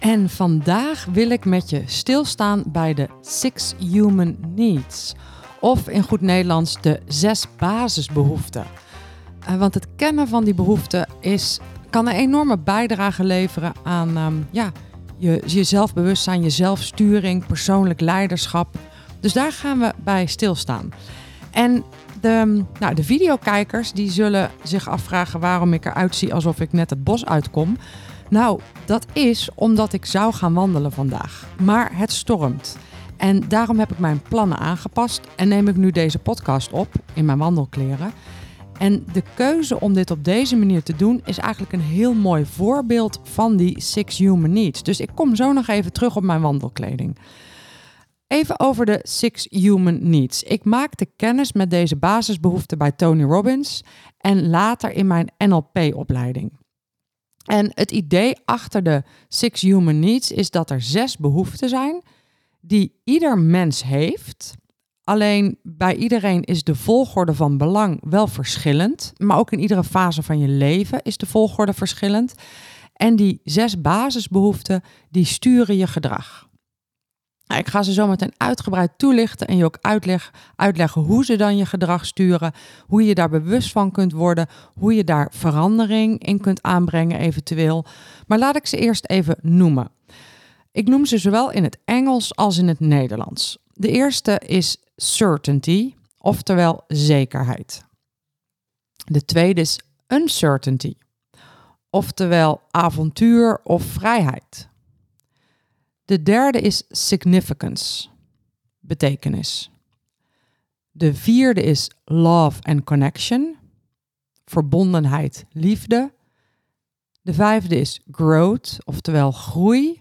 En vandaag wil ik met je stilstaan bij de Six Human Needs. Of in goed Nederlands de zes basisbehoeften. Uh, want het kennen van die behoeften is, kan een enorme bijdrage leveren aan um, ja, je, je zelfbewustzijn, je zelfsturing, persoonlijk leiderschap. Dus daar gaan we bij stilstaan. En de, nou, de videokijkers die zullen zich afvragen waarom ik eruit zie alsof ik net het bos uitkom. Nou, dat is omdat ik zou gaan wandelen vandaag. Maar het stormt. En daarom heb ik mijn plannen aangepast en neem ik nu deze podcast op in mijn wandelkleren. En de keuze om dit op deze manier te doen is eigenlijk een heel mooi voorbeeld van die Six Human Needs. Dus ik kom zo nog even terug op mijn wandelkleding. Even over de Six Human Needs. Ik maakte kennis met deze basisbehoeften bij Tony Robbins en later in mijn NLP-opleiding. En het idee achter de Six Human Needs is dat er zes behoeften zijn die ieder mens heeft. Alleen bij iedereen is de volgorde van belang wel verschillend, maar ook in iedere fase van je leven is de volgorde verschillend. En die zes basisbehoeften die sturen je gedrag. Nou, ik ga ze zo meteen uitgebreid toelichten en je ook uitleg, uitleggen hoe ze dan je gedrag sturen, hoe je daar bewust van kunt worden, hoe je daar verandering in kunt aanbrengen eventueel. Maar laat ik ze eerst even noemen. Ik noem ze zowel in het Engels als in het Nederlands. De eerste is certainty, oftewel zekerheid. De tweede is uncertainty, oftewel avontuur of vrijheid. De derde is significance, betekenis. De vierde is love and connection, verbondenheid, liefde. De vijfde is growth, oftewel groei.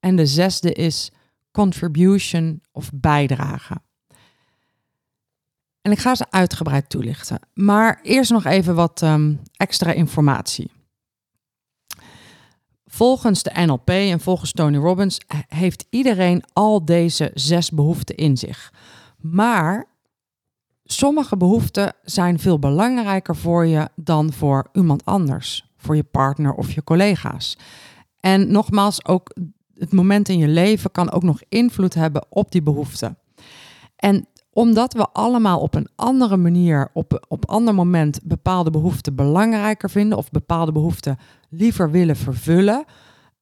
En de zesde is contribution of bijdrage. En ik ga ze uitgebreid toelichten. Maar eerst nog even wat um, extra informatie. Volgens de NLP en volgens Tony Robbins heeft iedereen al deze zes behoeften in zich. Maar sommige behoeften zijn veel belangrijker voor je dan voor iemand anders, voor je partner of je collega's. En nogmaals, ook het moment in je leven kan ook nog invloed hebben op die behoeften. En omdat we allemaal op een andere manier, op op ander moment bepaalde behoeften belangrijker vinden of bepaalde behoeften liever willen vervullen,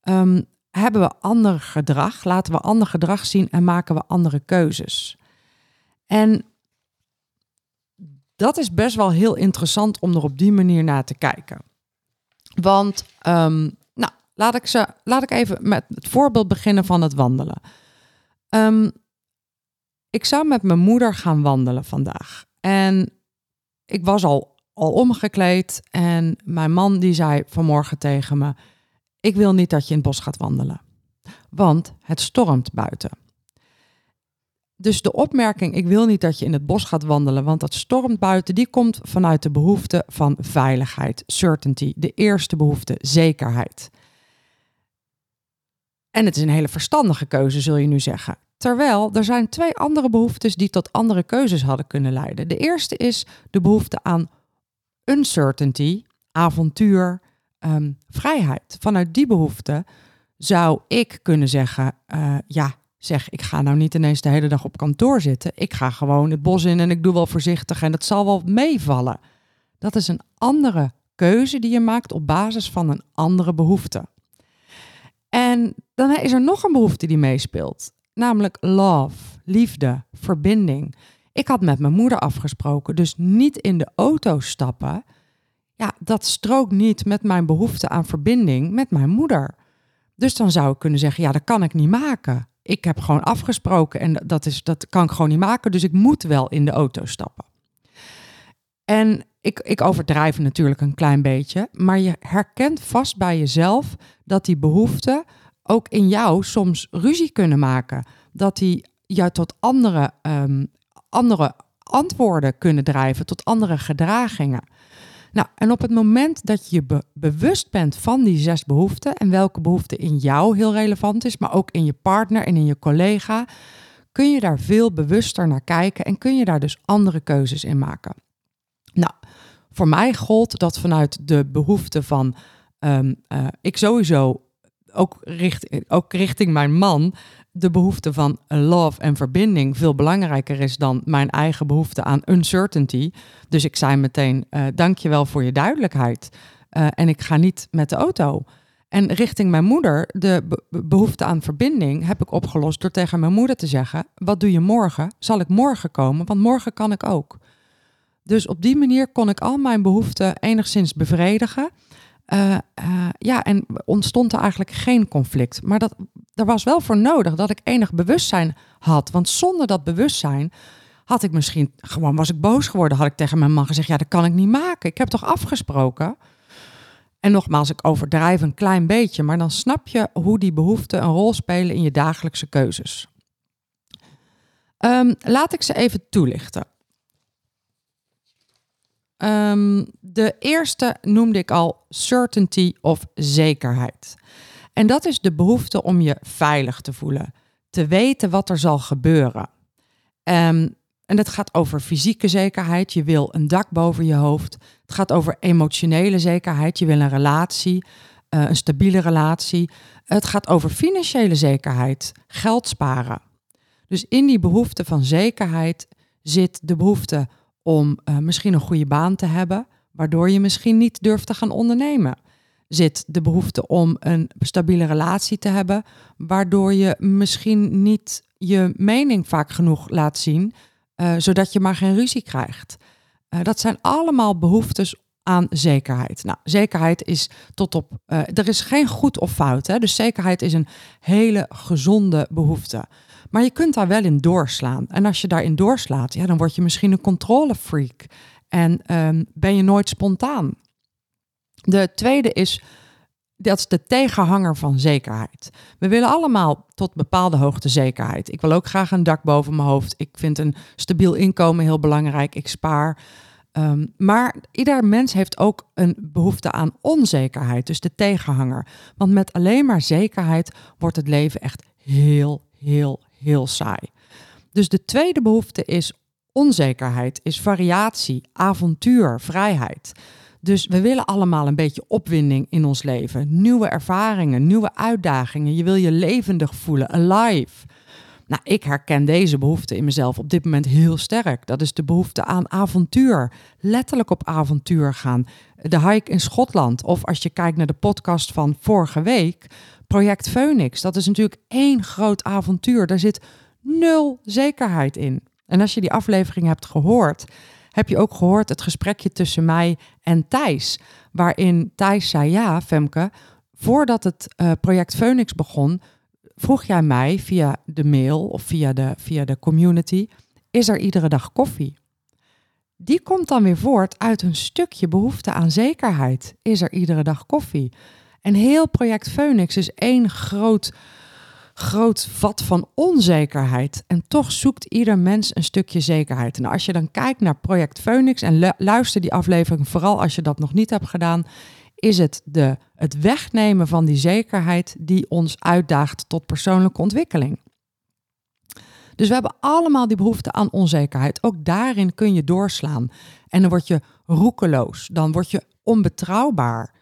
um, hebben we ander gedrag, laten we ander gedrag zien en maken we andere keuzes. En dat is best wel heel interessant om er op die manier naar te kijken. Want, um, nou, laat ik, ze, laat ik even met het voorbeeld beginnen van het wandelen. Um, ik zou met mijn moeder gaan wandelen vandaag. En ik was al, al omgekleed en mijn man die zei vanmorgen tegen me... ik wil niet dat je in het bos gaat wandelen, want het stormt buiten. Dus de opmerking, ik wil niet dat je in het bos gaat wandelen, want het stormt buiten, die komt vanuit de behoefte van veiligheid, certainty, de eerste behoefte, zekerheid. En het is een hele verstandige keuze, zul je nu zeggen. Terwijl er zijn twee andere behoeftes die tot andere keuzes hadden kunnen leiden. De eerste is de behoefte aan uncertainty, avontuur, ehm, vrijheid. Vanuit die behoefte zou ik kunnen zeggen: uh, ja, zeg, ik ga nou niet ineens de hele dag op kantoor zitten. Ik ga gewoon het bos in en ik doe wel voorzichtig en het zal wel meevallen. Dat is een andere keuze die je maakt op basis van een andere behoefte. En dan is er nog een behoefte die meespeelt namelijk love, liefde, verbinding. Ik had met mijn moeder afgesproken, dus niet in de auto stappen. Ja, dat strookt niet met mijn behoefte aan verbinding met mijn moeder. Dus dan zou ik kunnen zeggen, ja, dat kan ik niet maken. Ik heb gewoon afgesproken en dat, is, dat kan ik gewoon niet maken, dus ik moet wel in de auto stappen. En ik, ik overdrijf natuurlijk een klein beetje, maar je herkent vast bij jezelf dat die behoefte ook in jou soms ruzie kunnen maken. Dat die jou tot andere, ehm, andere antwoorden kunnen drijven, tot andere gedragingen. Nou, en op het moment dat je be bewust bent van die zes behoeften en welke behoefte in jou heel relevant is, maar ook in je partner en in je collega, kun je daar veel bewuster naar kijken en kun je daar dus andere keuzes in maken. Nou, voor mij gold dat vanuit de behoefte van um, uh, ik sowieso ook, ook richting mijn man de behoefte van love en verbinding veel belangrijker is dan mijn eigen behoefte aan uncertainty. Dus ik zei meteen, uh, dankjewel voor je duidelijkheid. Uh, en ik ga niet met de auto. En richting mijn moeder, de behoefte aan verbinding, heb ik opgelost door tegen mijn moeder te zeggen: Wat doe je morgen? Zal ik morgen komen? Want morgen kan ik ook. Dus op die manier kon ik al mijn behoeften enigszins bevredigen. Uh, uh, ja, en ontstond er eigenlijk geen conflict. Maar dat, er was wel voor nodig dat ik enig bewustzijn had. Want zonder dat bewustzijn had ik misschien gewoon was ik boos geworden. Had ik tegen mijn man gezegd: Ja, dat kan ik niet maken. Ik heb toch afgesproken. En nogmaals, ik overdrijf een klein beetje, maar dan snap je hoe die behoeften een rol spelen in je dagelijkse keuzes. Um, laat ik ze even toelichten. Um, de eerste noemde ik al certainty of zekerheid. En dat is de behoefte om je veilig te voelen, te weten wat er zal gebeuren. Um, en het gaat over fysieke zekerheid. Je wil een dak boven je hoofd. Het gaat over emotionele zekerheid. Je wil een relatie, uh, een stabiele relatie. Het gaat over financiële zekerheid, geld sparen. Dus in die behoefte van zekerheid zit de behoefte om uh, misschien een goede baan te hebben, waardoor je misschien niet durft te gaan ondernemen. Zit de behoefte om een stabiele relatie te hebben, waardoor je misschien niet je mening vaak genoeg laat zien, uh, zodat je maar geen ruzie krijgt. Uh, dat zijn allemaal behoeftes aan zekerheid. Nou, zekerheid is tot op. Er is geen goed of fout. Hè? Dus zekerheid is een hele gezonde behoefte. Maar je kunt daar wel in doorslaan. En als je daarin doorslaat, ja, dan word je misschien een controlefreak. En um, ben je nooit spontaan. De tweede is dat is de tegenhanger van zekerheid. We willen allemaal tot bepaalde hoogte zekerheid. Ik wil ook graag een dak boven mijn hoofd. Ik vind een stabiel inkomen heel belangrijk. Ik spaar. Um, maar ieder mens heeft ook een behoefte aan onzekerheid, dus de tegenhanger. Want met alleen maar zekerheid wordt het leven echt heel, heel, heel saai. Dus de tweede behoefte is onzekerheid, is variatie, avontuur, vrijheid. Dus we willen allemaal een beetje opwinding in ons leven. Nieuwe ervaringen, nieuwe uitdagingen. Je wil je levendig voelen, alive. Nou, ik herken deze behoefte in mezelf op dit moment heel sterk. Dat is de behoefte aan avontuur. Letterlijk op avontuur gaan. De hike in Schotland. Of als je kijkt naar de podcast van vorige week, Project Phoenix. Dat is natuurlijk één groot avontuur. Daar zit nul zekerheid in. En als je die aflevering hebt gehoord, heb je ook gehoord het gesprekje tussen mij en Thijs. Waarin Thijs zei: Ja, Femke, voordat het uh, project Phoenix begon, vroeg jij mij via de mail of via de, via de community: Is er iedere dag koffie? Die komt dan weer voort uit een stukje behoefte aan zekerheid. Is er iedere dag koffie? En heel project Phoenix is één groot groot vat van onzekerheid. En toch zoekt ieder mens een stukje zekerheid. En als je dan kijkt naar Project Phoenix en luister die aflevering, vooral als je dat nog niet hebt gedaan, is het de, het wegnemen van die zekerheid die ons uitdaagt tot persoonlijke ontwikkeling. Dus we hebben allemaal die behoefte aan onzekerheid. Ook daarin kun je doorslaan. En dan word je roekeloos, dan word je onbetrouwbaar.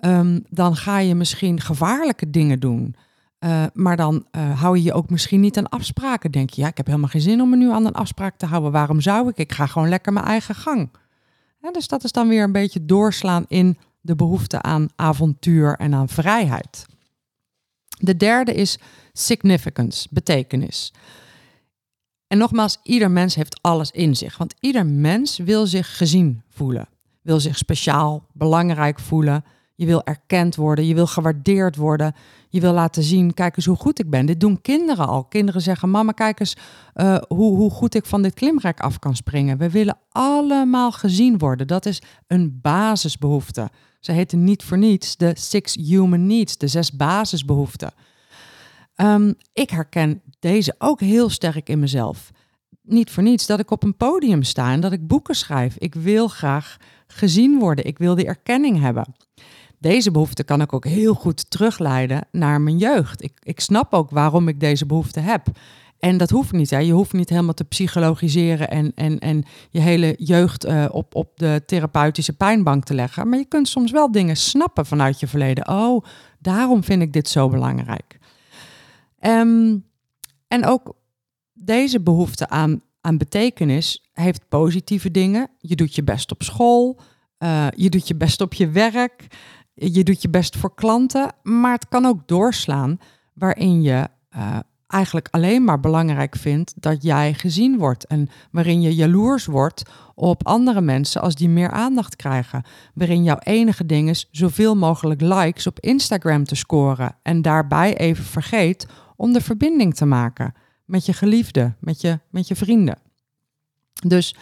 Um, dan ga je misschien gevaarlijke dingen doen. Uh, maar dan uh, hou je je ook misschien niet aan afspraken. Denk je, ja, ik heb helemaal geen zin om me nu aan een afspraak te houden. Waarom zou ik? Ik ga gewoon lekker mijn eigen gang. Dus dat is dan weer een beetje doorslaan in de behoefte aan avontuur en aan vrijheid. De derde is significance, betekenis. En nogmaals, ieder mens heeft alles in zich. Want ieder mens wil zich gezien voelen. Wil zich speciaal, belangrijk voelen. Je wil erkend worden, je wil gewaardeerd worden. Je wil laten zien, kijk eens hoe goed ik ben. Dit doen kinderen al. Kinderen zeggen, mama, kijk eens uh, hoe, hoe goed ik van dit klimrek af kan springen. We willen allemaal gezien worden. Dat is een basisbehoefte. Ze heten niet voor niets de Six Human Needs, de zes basisbehoeften. Ehm, ik herken deze ook heel sterk in mezelf. Niet voor niets dat ik op een podium sta en dat ik boeken schrijf. Ik wil graag gezien worden. Ik wil die erkenning hebben. Deze behoefte kan ik ook heel goed terugleiden naar mijn jeugd. Ik, ik snap ook waarom ik deze behoefte heb. En dat hoeft niet. Hè. Je hoeft niet helemaal te psychologiseren en, en, en je hele jeugd uh, op, op de therapeutische pijnbank te leggen. Maar je kunt soms wel dingen snappen vanuit je verleden. Oh, daarom vind ik dit zo belangrijk. Um, en ook deze behoefte aan, aan betekenis heeft positieve dingen. Je doet je best op school, uh, je doet je best op je werk, je doet je best voor klanten. Maar het kan ook doorslaan waarin je uh, eigenlijk alleen maar belangrijk vindt dat jij gezien wordt. En waarin je jaloers wordt op andere mensen als die meer aandacht krijgen. Waarin jouw enige ding is zoveel mogelijk likes op Instagram te scoren. En daarbij even vergeet om de verbinding te maken met je geliefde, met je, met je vrienden. Dus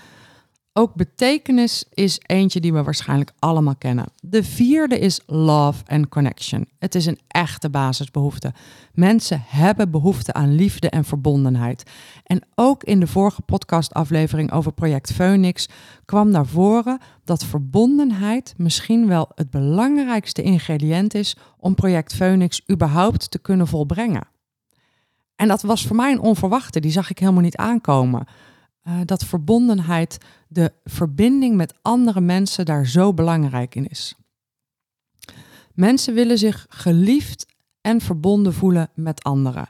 ook betekenis is eentje die we waarschijnlijk allemaal kennen. De vierde is love and connection. Het is een echte basisbehoefte. Mensen hebben behoefte aan liefde en verbondenheid. En ook in de vorige podcastaflevering over Project Phoenix kwam naar voren dat verbondenheid misschien wel het belangrijkste ingrediënt is om Project Phoenix überhaupt te kunnen volbrengen. En dat was voor mij een onverwachte, die zag ik helemaal niet aankomen. Uh, dat verbondenheid, de verbinding met andere mensen daar zo belangrijk in is. Mensen willen zich geliefd en verbonden voelen met anderen.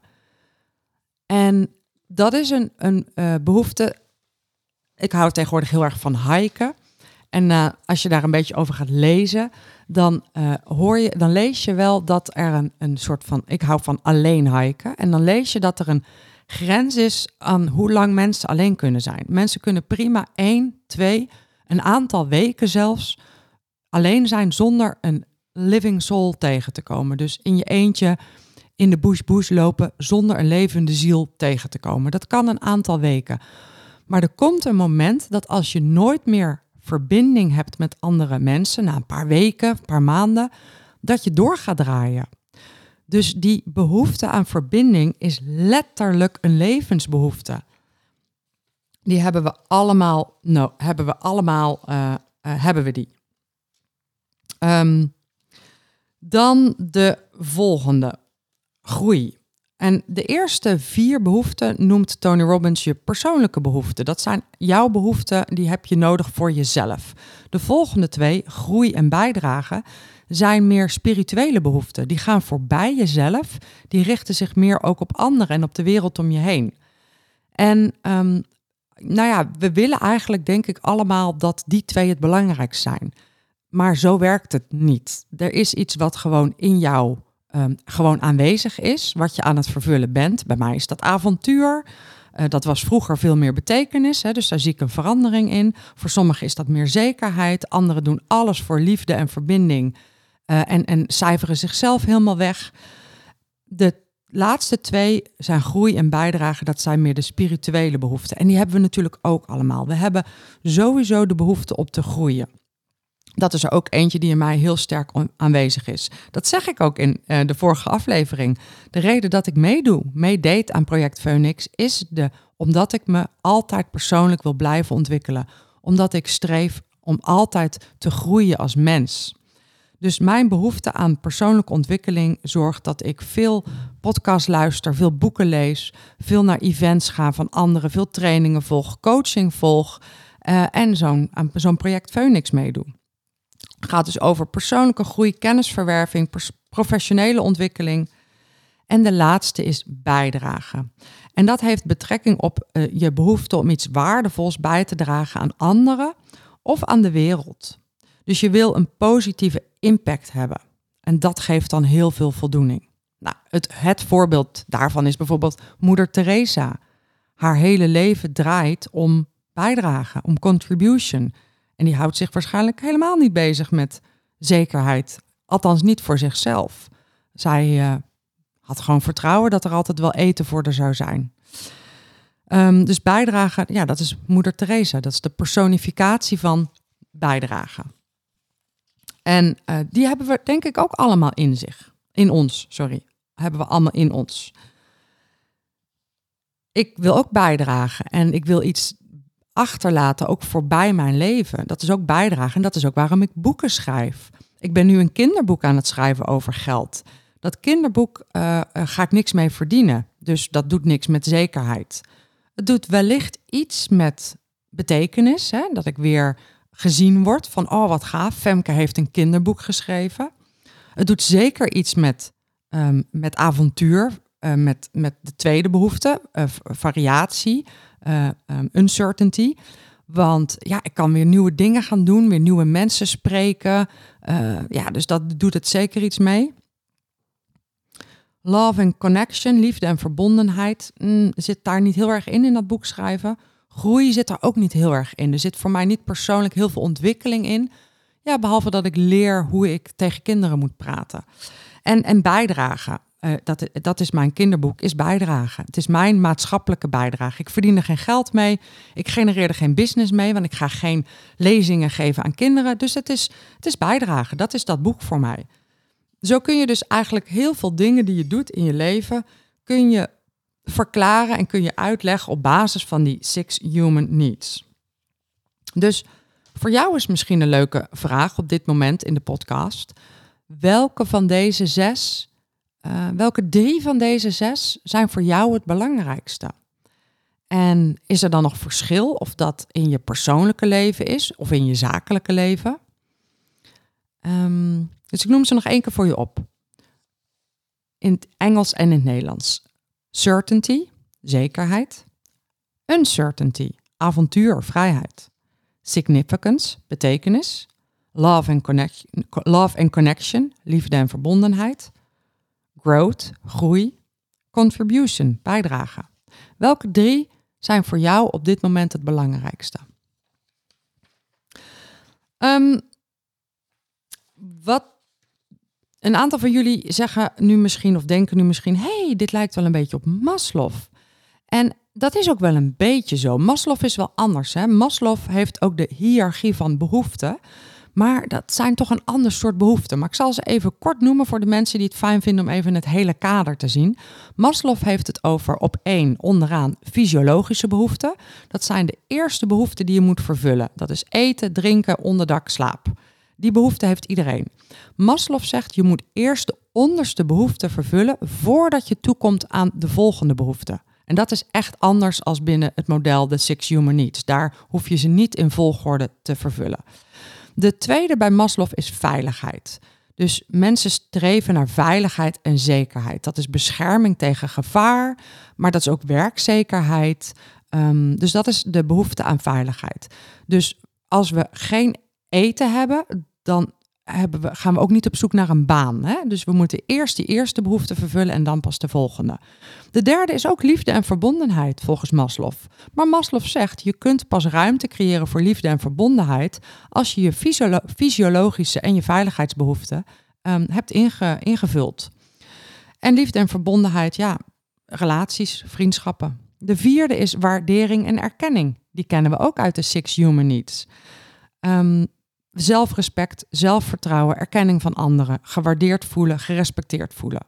En dat is een, een uh, behoefte. Ik hou tegenwoordig heel erg van hiken. En uh, als je daar een beetje over gaat lezen, dan, uh, hoor je, dan lees je wel dat er een, een soort van. Ik hou van alleen hiken. En dan lees je dat er een grens is aan hoe lang mensen alleen kunnen zijn. Mensen kunnen prima één, twee, een aantal weken zelfs alleen zijn zonder een living soul tegen te komen. Dus in je eentje in de bush bush lopen zonder een levende ziel tegen te komen. Dat kan een aantal weken. Maar er komt een moment dat als je nooit meer verbinding hebt met andere mensen, na een paar weken, een paar maanden, dat je door gaat draaien. Dus die behoefte aan verbinding is letterlijk een levensbehoefte. Die hebben we allemaal, nou, hebben we allemaal, uh, uh, hebben we die. Um, dan de volgende, groei. En de eerste vier behoeften noemt Tony Robbins je persoonlijke behoeften. Dat zijn jouw behoeften, die heb je nodig voor jezelf. De volgende twee, groei en bijdrage, zijn meer spirituele behoeften. Die gaan voorbij jezelf, die richten zich meer ook op anderen en op de wereld om je heen. En um, nou ja, we willen eigenlijk denk ik allemaal dat die twee het belangrijkst zijn. Maar zo werkt het niet. Er is iets wat gewoon in jou um, gewoon aanwezig is, wat je aan het vervullen bent. Bij mij is dat avontuur. Uh, dat was vroeger veel meer betekenis, hè, dus daar zie ik een verandering in. Voor sommigen is dat meer zekerheid. Anderen doen alles voor liefde en verbinding uh, en, en cijferen zichzelf helemaal weg. De laatste twee zijn groei en bijdrage. Dat zijn meer de spirituele behoeften. En die hebben we natuurlijk ook allemaal. We hebben sowieso de behoefte op te groeien. Dat is er ook eentje die in mij heel sterk aanwezig is. Dat zeg ik ook in uh, de vorige aflevering. De reden dat ik meedoe, meedeed aan Project Phoenix, is de, omdat ik me altijd persoonlijk wil blijven ontwikkelen. Omdat ik streef om altijd te groeien als mens. Dus mijn behoefte aan persoonlijke ontwikkeling zorgt dat ik veel podcasts luister, veel boeken lees, veel naar events ga van anderen, veel trainingen volg, coaching volg uh, en zo'n zo'n project Phoenix meedoe. Gaat dus over persoonlijke groei, kennisverwerving, professionele ontwikkeling. En de laatste is bijdragen. En dat heeft betrekking op uh, je behoefte om iets waardevols bij te dragen aan anderen of aan de wereld. Dus je wil een positieve impact hebben. En dat geeft dan heel veel voldoening. Nou, het, het voorbeeld daarvan is bijvoorbeeld Moeder Teresa. Haar hele leven draait om bijdragen, om contribution. En die houdt zich waarschijnlijk helemaal niet bezig met zekerheid. Althans niet voor zichzelf. Zij uh, had gewoon vertrouwen dat er altijd wel eten voor haar zou zijn. Um, dus bijdragen, ja, dat is Moeder Teresa. Dat is de personificatie van bijdragen. En uh, die hebben we denk ik ook allemaal in zich. In ons, sorry. Hebben we allemaal in ons. ik wil ook bijdragen en ik wil iets achterlaten, ook voorbij mijn leven. Dat is ook bijdragen en dat is ook waarom ik boeken schrijf. Ik ben nu een kinderboek aan het schrijven over geld. Dat kinderboek uh, ga ik niks mee verdienen, dus dat doet niks met zekerheid. Het doet wellicht iets met betekenis, hè? dat ik weer gezien word van, oh wat gaaf, Femke heeft een kinderboek geschreven. Het doet zeker iets met, um, met avontuur, uh, met, met de tweede behoefte, uh, variatie, uh, um, uncertainty. Want ja, ik kan weer nieuwe dingen gaan doen, weer nieuwe mensen spreken. ja, dus dat doet het zeker iets mee. Love and connection, liefde en verbondenheid, mm, zit daar niet heel erg in in dat boek schrijven. Groei zit daar ook niet heel erg in. Er zit voor mij niet persoonlijk heel veel ontwikkeling in. Ja, behalve dat ik leer hoe ik tegen kinderen moet praten. En, en bijdragen. Uh, dat, dat is mijn kinderboek, is bijdragen. Het is mijn maatschappelijke bijdrage. Ik verdien er geen geld mee. Ik genereer er geen business mee, want ik ga geen lezingen geven aan kinderen. Dus het is, het is bijdragen. Dat is dat boek voor mij. Zo kun je dus eigenlijk heel veel dingen die je doet in je leven, kun je verklaren en kun je uitleggen op basis van die six human needs. Dus voor jou is misschien een leuke vraag op dit moment in de podcast. Welke van deze zes, uh, welke drie van deze zes zijn voor jou het belangrijkste? En is er dan nog verschil of dat in je persoonlijke leven is of in je zakelijke leven? Um, dus ik noem ze nog één keer voor je op. In het Engels en in het Nederlands. Certainty, zekerheid. Uncertainty, avontuur, vrijheid. Significance, betekenis. Love love and connection, liefde en verbondenheid. Growth, groei. Contribution, bijdrage. Welke drie zijn voor jou op dit moment het belangrijkste? Um, wat een aantal van jullie zeggen nu misschien of denken nu misschien: hey, dit lijkt wel een beetje op Maslow. En dat is ook wel een beetje zo. Maslow is wel anders. Hè? Maslow heeft ook de hiërarchie van behoeften. Maar dat zijn toch een ander soort behoeften. Maar ik zal ze even kort noemen voor de mensen die het fijn vinden om even het hele kader te zien. Maslow heeft het over op één onderaan fysiologische behoeften. Dat zijn de eerste behoeften die je moet vervullen. Dat is eten, drinken, onderdak, slaap. Die behoefte heeft iedereen. Maslow zegt je moet eerst de onderste behoefte vervullen voordat je toekomt aan de volgende behoefte. En dat is echt anders als binnen het model de Six Human Needs. Daar hoef je ze niet in volgorde te vervullen. De tweede bij Maslow is veiligheid. Dus mensen streven naar veiligheid en zekerheid. Dat is bescherming tegen gevaar, maar dat is ook werkzekerheid. Um, dus dat is de behoefte aan veiligheid. Dus als we geen eten hebben, dan hebben we, gaan we ook niet op zoek naar een baan. Hè? Dus we moeten eerst die eerste behoefte vervullen en dan pas de volgende. De derde is ook liefde en verbondenheid, volgens Maslow. Maar Maslow zegt, je kunt pas ruimte creëren voor liefde en verbondenheid als je je fysiologische en je veiligheidsbehoeften um, hebt ingevuld. En liefde en verbondenheid, ja, relaties, vriendschappen. De vierde is waardering en erkenning. Die kennen we ook uit de Six Human Needs. Um, zelfrespect, zelfvertrouwen, erkenning van anderen, gewaardeerd voelen, gerespecteerd voelen.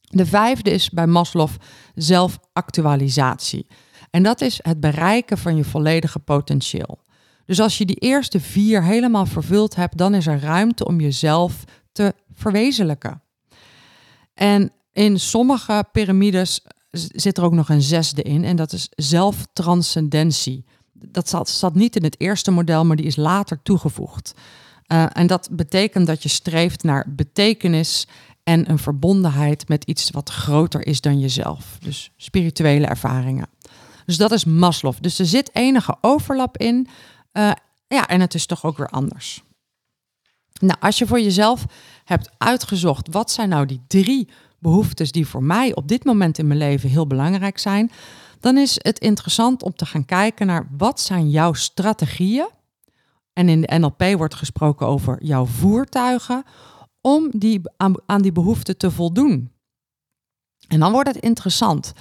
De vijfde is bij Maslow zelfactualisatie. En dat is het bereiken van je volledige potentieel. Dus als je die eerste vier helemaal vervuld hebt, dan is er ruimte om jezelf te verwezenlijken. En in sommige piramides zit er ook nog een zesde in, en dat is zelftranscendentie dat zat, zat niet in het eerste model, maar die is later toegevoegd. Uh, en dat betekent dat je streeft naar betekenis en een verbondenheid met iets wat groter is dan jezelf. Dus spirituele ervaringen. Dus dat is Maslow. Dus er zit enige overlap in. Uh, ja, en het is toch ook weer anders. Nou, als je voor jezelf hebt uitgezocht wat zijn nou die drie behoeftes die voor mij op dit moment in mijn leven heel belangrijk zijn, dan is het interessant om te gaan kijken naar wat zijn jouw strategieën. En in de NLP wordt gesproken over jouw voertuigen om die, aan, aan die behoeften te voldoen. En dan wordt het interessant,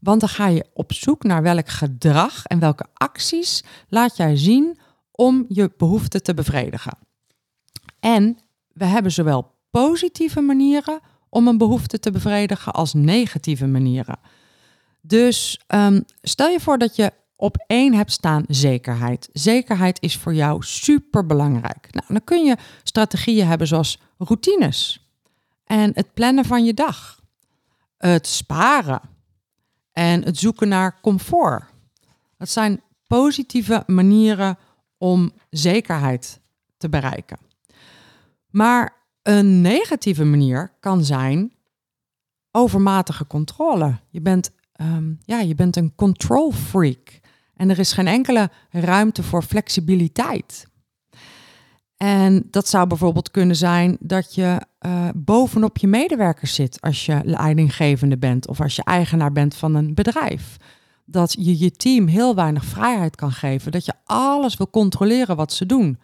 want dan ga je op zoek naar welk gedrag en welke acties laat jij zien om je behoeften te bevredigen. En we hebben zowel positieve manieren om een behoefte te bevredigen als negatieve manieren. Dus ehm, stel je voor dat je op één hebt staan zekerheid. Zekerheid is voor jou super belangrijk. Nou, dan kun je strategieën hebben zoals routines en het plannen van je dag, het sparen en het zoeken naar comfort. Dat zijn positieve manieren om zekerheid te bereiken. Maar een negatieve manier kan zijn overmatige controle. Je bent, ehm, ja, je bent een control freak en er is geen enkele ruimte voor flexibiliteit. En dat zou bijvoorbeeld kunnen zijn dat je uh, bovenop je medewerkers zit als je leidinggevende bent of als je eigenaar bent van een bedrijf. Dat je je team heel weinig vrijheid kan geven, dat je alles wil controleren wat ze doen.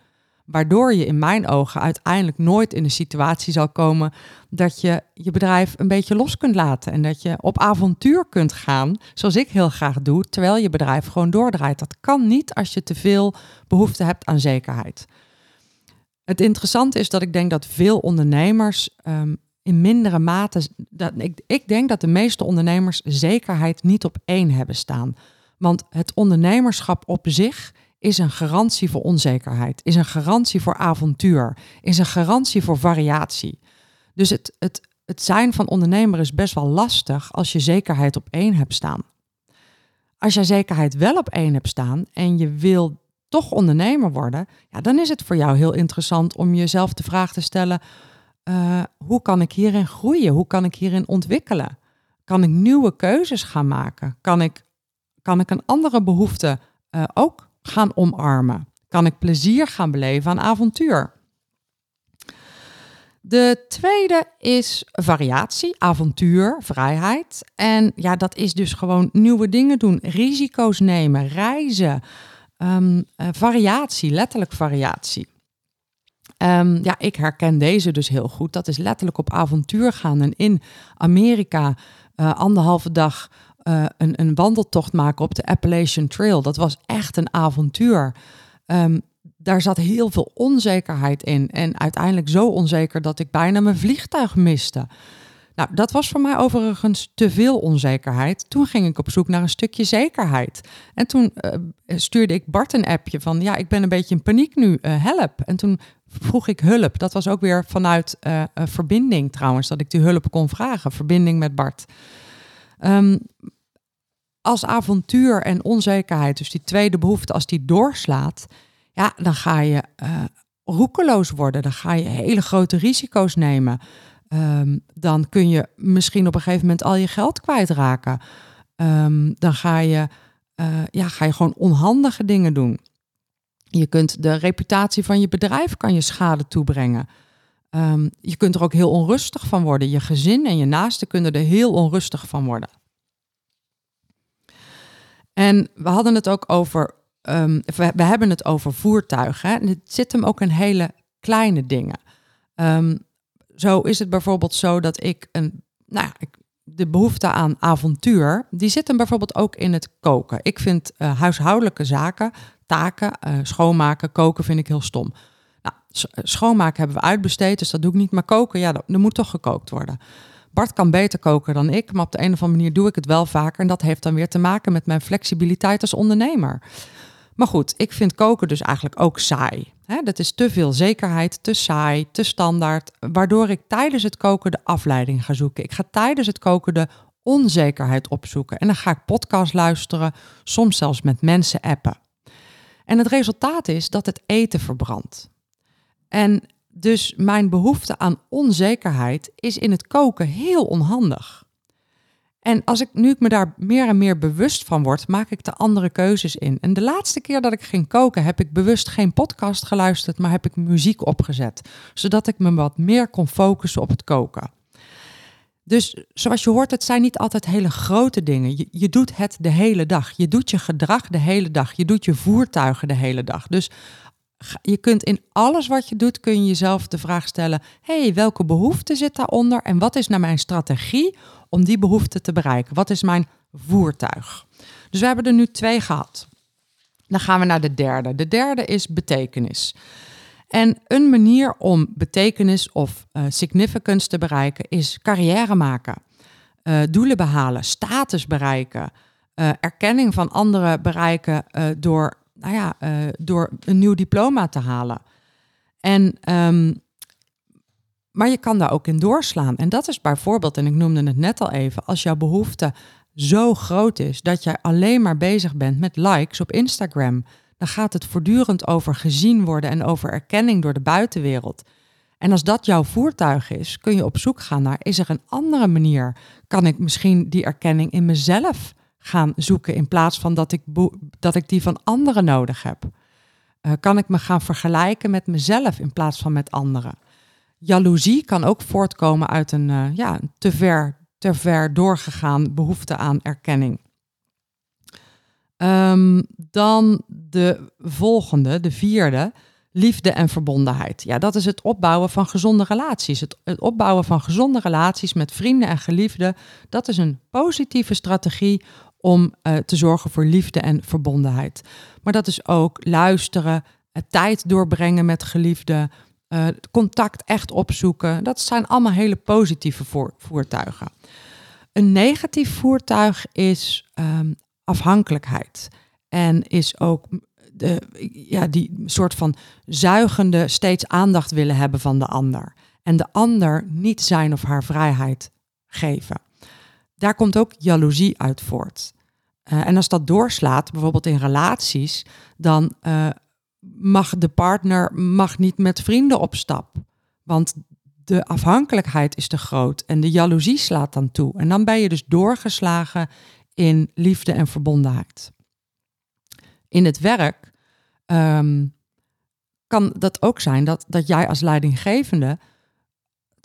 Waardoor je in mijn ogen uiteindelijk nooit in een situatie zal komen dat je je bedrijf een beetje los kunt laten. En dat je op avontuur kunt gaan, zoals ik heel graag doe, terwijl je bedrijf gewoon doordraait. Dat kan niet als je te veel behoefte hebt aan zekerheid. Het interessante is dat ik denk dat veel ondernemers um, in mindere mate. Dat, ik, ik denk dat de meeste ondernemers zekerheid niet op één hebben staan. Want het ondernemerschap op zich is een garantie voor onzekerheid, is een garantie voor avontuur, is een garantie voor variatie. Dus het, het, het zijn van ondernemer is best wel lastig als je zekerheid op één hebt staan. Als je zekerheid wel op één hebt staan en je wil toch ondernemer worden, ja, dan is het voor jou heel interessant om jezelf de vraag te stellen: uh, hoe kan ik hierin groeien? Hoe kan ik hierin ontwikkelen? Kan ik nieuwe keuzes gaan maken? Kan ik, kan ik een andere behoefte uh, ook gaan omarmen? Kan ik plezier gaan beleven aan avontuur? De tweede is variatie, avontuur, vrijheid. En ja, dat is dus gewoon nieuwe dingen doen, risico's nemen, reizen, um, variatie, letterlijk variatie. Um, ja, ik herken deze dus heel goed. Dat is letterlijk op avontuur gaan en in Amerika uh, anderhalve dag uh, een, een, wandeltocht maken op de Appalachian Trail. Dat was echt een avontuur. Um, daar zat heel veel onzekerheid in. En uiteindelijk zo onzeker dat ik bijna mijn vliegtuig miste. Nou, dat was voor mij overigens te veel onzekerheid. Toen ging ik op zoek naar een stukje zekerheid. En toen uh, stuurde ik Bart een appje van, ja, ik ben een beetje in paniek nu, uh, help. En toen vroeg ik hulp. Dat was ook weer vanuit verbinding trouwens, dat ik die hulp kon vragen. Verbinding met Bart. Um, als avontuur en onzekerheid, dus die tweede behoefte, als die doorslaat, ja, dan ga je roekeloos worden. Dan ga je hele grote risico's nemen. Um, dan kun je misschien op een gegeven moment al je geld kwijtraken. Um, dan ga je, uh, ja, ga je gewoon onhandige dingen doen. Je kunt de reputatie van je bedrijf kan je schade toebrengen. Um, je kunt er ook heel onrustig van worden. Je gezin en je naasten kunnen er heel onrustig van worden. En we hadden het ook over, um, we, hebben het over voertuigen. En het zit hem ook in hele kleine dingen. Um, zo is het bijvoorbeeld zo dat ik een, nou ja, de behoefte aan avontuur, die zit hem bijvoorbeeld ook in het koken. Ik vind uh, huishoudelijke zaken, taken, uh, schoonmaken, koken vind ik heel stom. Eh, schoonmaken hebben we uitbesteed, dus dat doe ik niet. Maar koken, ja, er moet toch gekookt worden. Bart kan beter koken dan ik, maar op de een of andere manier doe ik het wel vaker. En dat heeft dan weer te maken met mijn flexibiliteit als ondernemer. Maar goed, ik vind koken dus eigenlijk ook saai. dat is te veel zekerheid, te saai, te standaard, waardoor ik tijdens het koken de afleiding ga zoeken. Ik ga tijdens het koken de onzekerheid opzoeken en dan ga ik podcast luisteren, soms zelfs met mensen appen. En het resultaat is dat het eten verbrandt. En dus mijn behoefte aan onzekerheid is in het koken heel onhandig. En als ik nu ik me daar meer en meer bewust van word, maak ik de andere keuzes in. En de laatste keer dat ik ging koken, heb ik bewust geen podcast geluisterd, maar heb ik muziek opgezet, zodat ik me wat meer kon focussen op het koken. Dus zoals je hoort, het zijn niet altijd hele grote dingen. Je, je doet het de hele dag. Je doet je gedrag de hele dag. Je doet je voertuigen de hele dag. Dus je kunt in alles wat je doet, kun je jezelf de vraag stellen: hey, welke behoefte zit daaronder en wat is nou mijn strategie om die behoefte te bereiken? Wat is mijn voertuig? Dus we hebben er nu twee gehad. Dan gaan we naar de derde. De derde is betekenis. En een manier om betekenis of uh, significance te bereiken is carrière maken. eh, doelen behalen, status bereiken, uh, erkenning van anderen bereiken door, nou ja, door een nieuw diploma te halen. En, um, maar je kan daar ook in doorslaan. En dat is bijvoorbeeld, en ik noemde het net al even, als jouw behoefte zo groot is dat jij alleen maar bezig bent met likes op Instagram, dan gaat het voortdurend over gezien worden en over erkenning door de buitenwereld. En als dat jouw voertuig is, kun je op zoek gaan naar, is er een andere manier? Kan ik misschien die erkenning in mezelf gaan zoeken in plaats van dat ik, dat ik die van anderen nodig heb? Uh, kan ik me gaan vergelijken met mezelf in plaats van met anderen? Jaloezie kan ook voortkomen uit een, uh, ja, te, ver, te ver doorgegaan behoefte aan erkenning. Um, dan de volgende, de vierde, liefde en verbondenheid. Ja, dat is het opbouwen van gezonde relaties. Het, het, opbouwen van gezonde relaties met vrienden en geliefden, dat is een positieve strategie om uh, te zorgen voor liefde en verbondenheid. Maar dat is ook luisteren, uh, tijd doorbrengen met geliefden, uh, contact echt opzoeken. Dat zijn allemaal hele positieve voertuigen. Een negatief voertuig is um, afhankelijkheid. En is ook de, ja, die soort van zuigende, steeds aandacht willen hebben van de ander. En de ander niet zijn of haar vrijheid geven. Daar komt ook jaloezie uit voort. Uh, en als dat doorslaat, bijvoorbeeld in relaties, dan uh, mag de partner mag niet met vrienden op stap. Want de afhankelijkheid is te groot en de jaloezie slaat dan toe. En dan ben je dus doorgeslagen in liefde en verbondenheid. In het werk um, kan dat ook zijn dat, dat jij als leidinggevende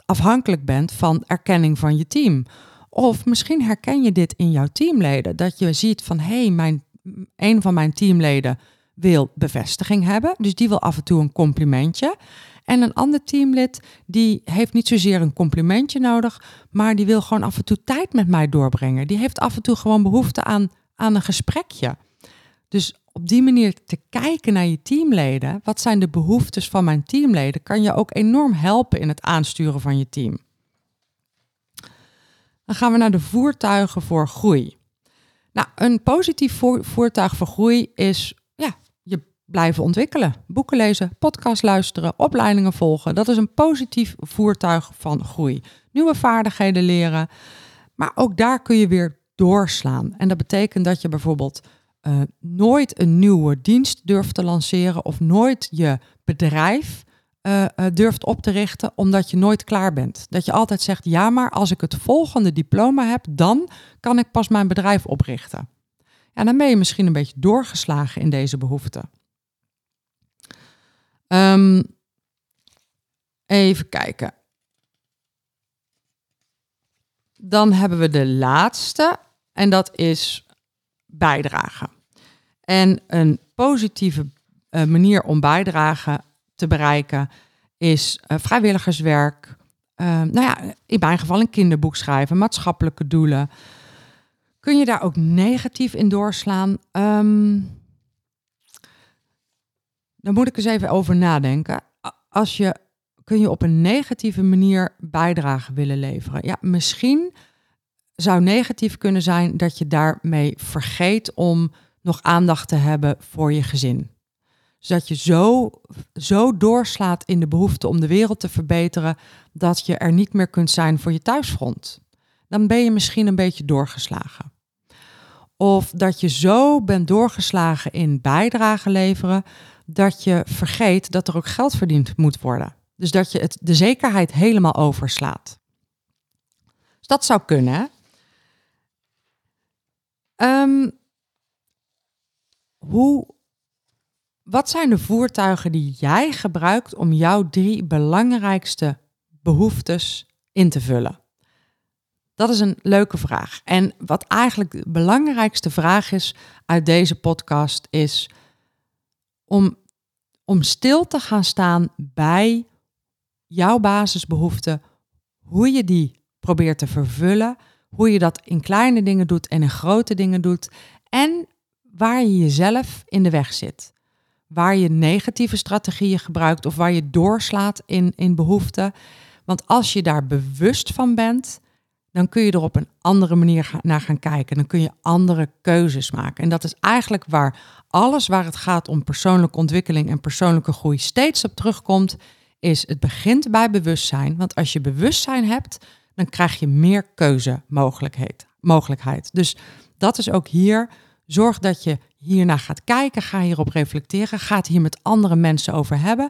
afhankelijk bent van erkenning van je team. Of misschien herken je dit in jouw teamleden. Dat je ziet van hé, hey, mijn, een van mijn teamleden wil bevestiging hebben. Dus die wil af en toe een complimentje. En een ander teamlid die heeft niet zozeer een complimentje nodig, maar die wil gewoon af en toe tijd met mij doorbrengen. Die heeft af en toe gewoon behoefte aan, aan een gesprekje. Dus op die manier te kijken naar je teamleden, wat zijn de behoeftes van mijn teamleden, kan je ook enorm helpen in het aansturen van je team. Dan gaan we naar de voertuigen voor groei. Nou, een positief voertuig voor groei is ja, je blijven ontwikkelen. Boeken lezen, podcast luisteren, opleidingen volgen. Dat is een positief voertuig van groei. Nieuwe vaardigheden leren. Maar ook daar kun je weer doorslaan. En dat betekent dat je bijvoorbeeld uh, nooit een nieuwe dienst durft te lanceren of nooit je bedrijf uh, durft op te richten omdat je nooit klaar bent. Dat je altijd zegt, ja maar als ik het volgende diploma heb, dan kan ik pas mijn bedrijf oprichten. En dan ben je misschien een beetje doorgeslagen in deze behoefte. Um, even kijken. Dan hebben we de laatste en dat is bijdragen. En een positieve uh, manier om bijdrage te bereiken is uh, vrijwilligerswerk. Uh, nou ja, in mijn geval een kinderboek schrijven, maatschappelijke doelen. Kun je daar ook negatief in doorslaan? Um, dan moet ik eens even over nadenken. Als je, kun je op een negatieve manier bijdrage willen leveren? Ja, misschien zou negatief kunnen zijn dat je daarmee vergeet om nog aandacht te hebben voor je gezin. Zodat je zo, zo doorslaat in de behoefte om de wereld te verbeteren dat je er niet meer kunt zijn voor je thuisfront. Dan ben je misschien een beetje doorgeslagen. Of dat je zo bent doorgeslagen in bijdrage leveren dat je vergeet dat er ook geld verdiend moet worden. Dus dat je het, de zekerheid helemaal overslaat. Dus dat zou kunnen. Um, hoe, wat zijn de voertuigen die jij gebruikt om jouw drie belangrijkste behoeftes in te vullen? Dat is een leuke vraag. En wat eigenlijk de belangrijkste vraag is uit deze podcast is om, om stil te gaan staan bij jouw basisbehoeften, hoe je die probeert te vervullen, hoe je dat in kleine dingen doet en in grote dingen doet en waar je jezelf in de weg zit. Waar je negatieve strategieën gebruikt of waar je doorslaat in, in behoeften. Want als je daar bewust van bent, dan kun je er op een andere manier naar gaan kijken. Dan kun je andere keuzes maken. En dat is eigenlijk waar alles waar het gaat om persoonlijke ontwikkeling en persoonlijke groei steeds op terugkomt, is het begint bij bewustzijn. Want als je bewustzijn hebt, dan krijg je meer keuzemogelijkheid. Dus dat is ook hier. Zorg dat je hiernaar gaat kijken, ga hierop reflecteren, ga hier met andere mensen over hebben.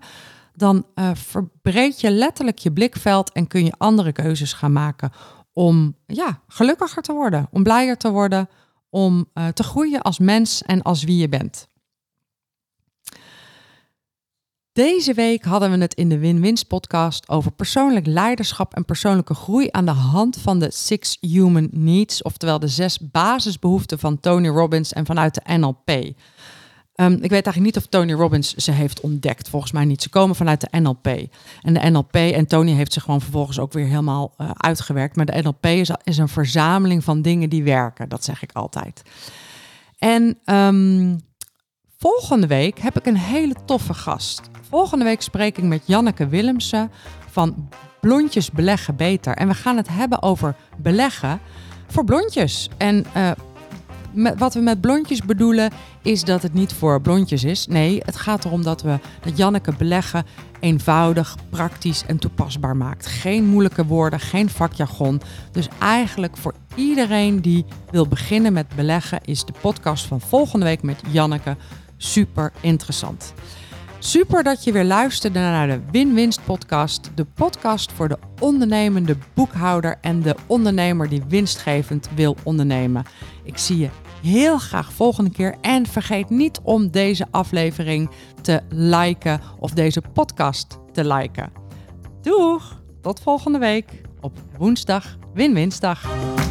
Dan uh, verbreed je letterlijk je blikveld en kun je andere keuzes gaan maken om ja, gelukkiger te worden, om blijer te worden, om uh, te groeien als mens en als wie je bent. Deze week hadden we het in de Win-Wins podcast over persoonlijk leiderschap en persoonlijke groei aan de hand van de Six Human Needs, oftewel de zes basisbehoeften van Tony Robbins en vanuit de NLP. Um, ik weet eigenlijk niet of Tony Robbins ze heeft ontdekt. Volgens mij niet. Ze komen vanuit de NLP. En de NLP, en Tony heeft ze gewoon vervolgens ook weer helemaal uh, uitgewerkt. Maar de NLP is, is, een verzameling van dingen die werken. Dat zeg ik altijd. En um, volgende week heb ik een hele toffe gast. Volgende week spreek ik met Janneke Willemsen van Blondjes Beleggen Beter. En we gaan het hebben over beleggen voor blondjes. En uh, wat we met blondjes bedoelen is dat het niet voor blondjes is. Nee, het gaat erom dat we dat Janneke beleggen eenvoudig, praktisch en toepasbaar maakt. Geen moeilijke woorden, geen vakjargon. Dus eigenlijk voor iedereen die wil beginnen met beleggen is de podcast van volgende week met Janneke super interessant. Super dat je weer luisterde naar de Win-Winst podcast. De podcast voor de ondernemende boekhouder en de ondernemer die winstgevend wil ondernemen. Ik zie je heel graag volgende keer. En vergeet niet om deze aflevering te liken of deze podcast te liken. Doeg! Tot volgende week op woensdag Win-Winsdag.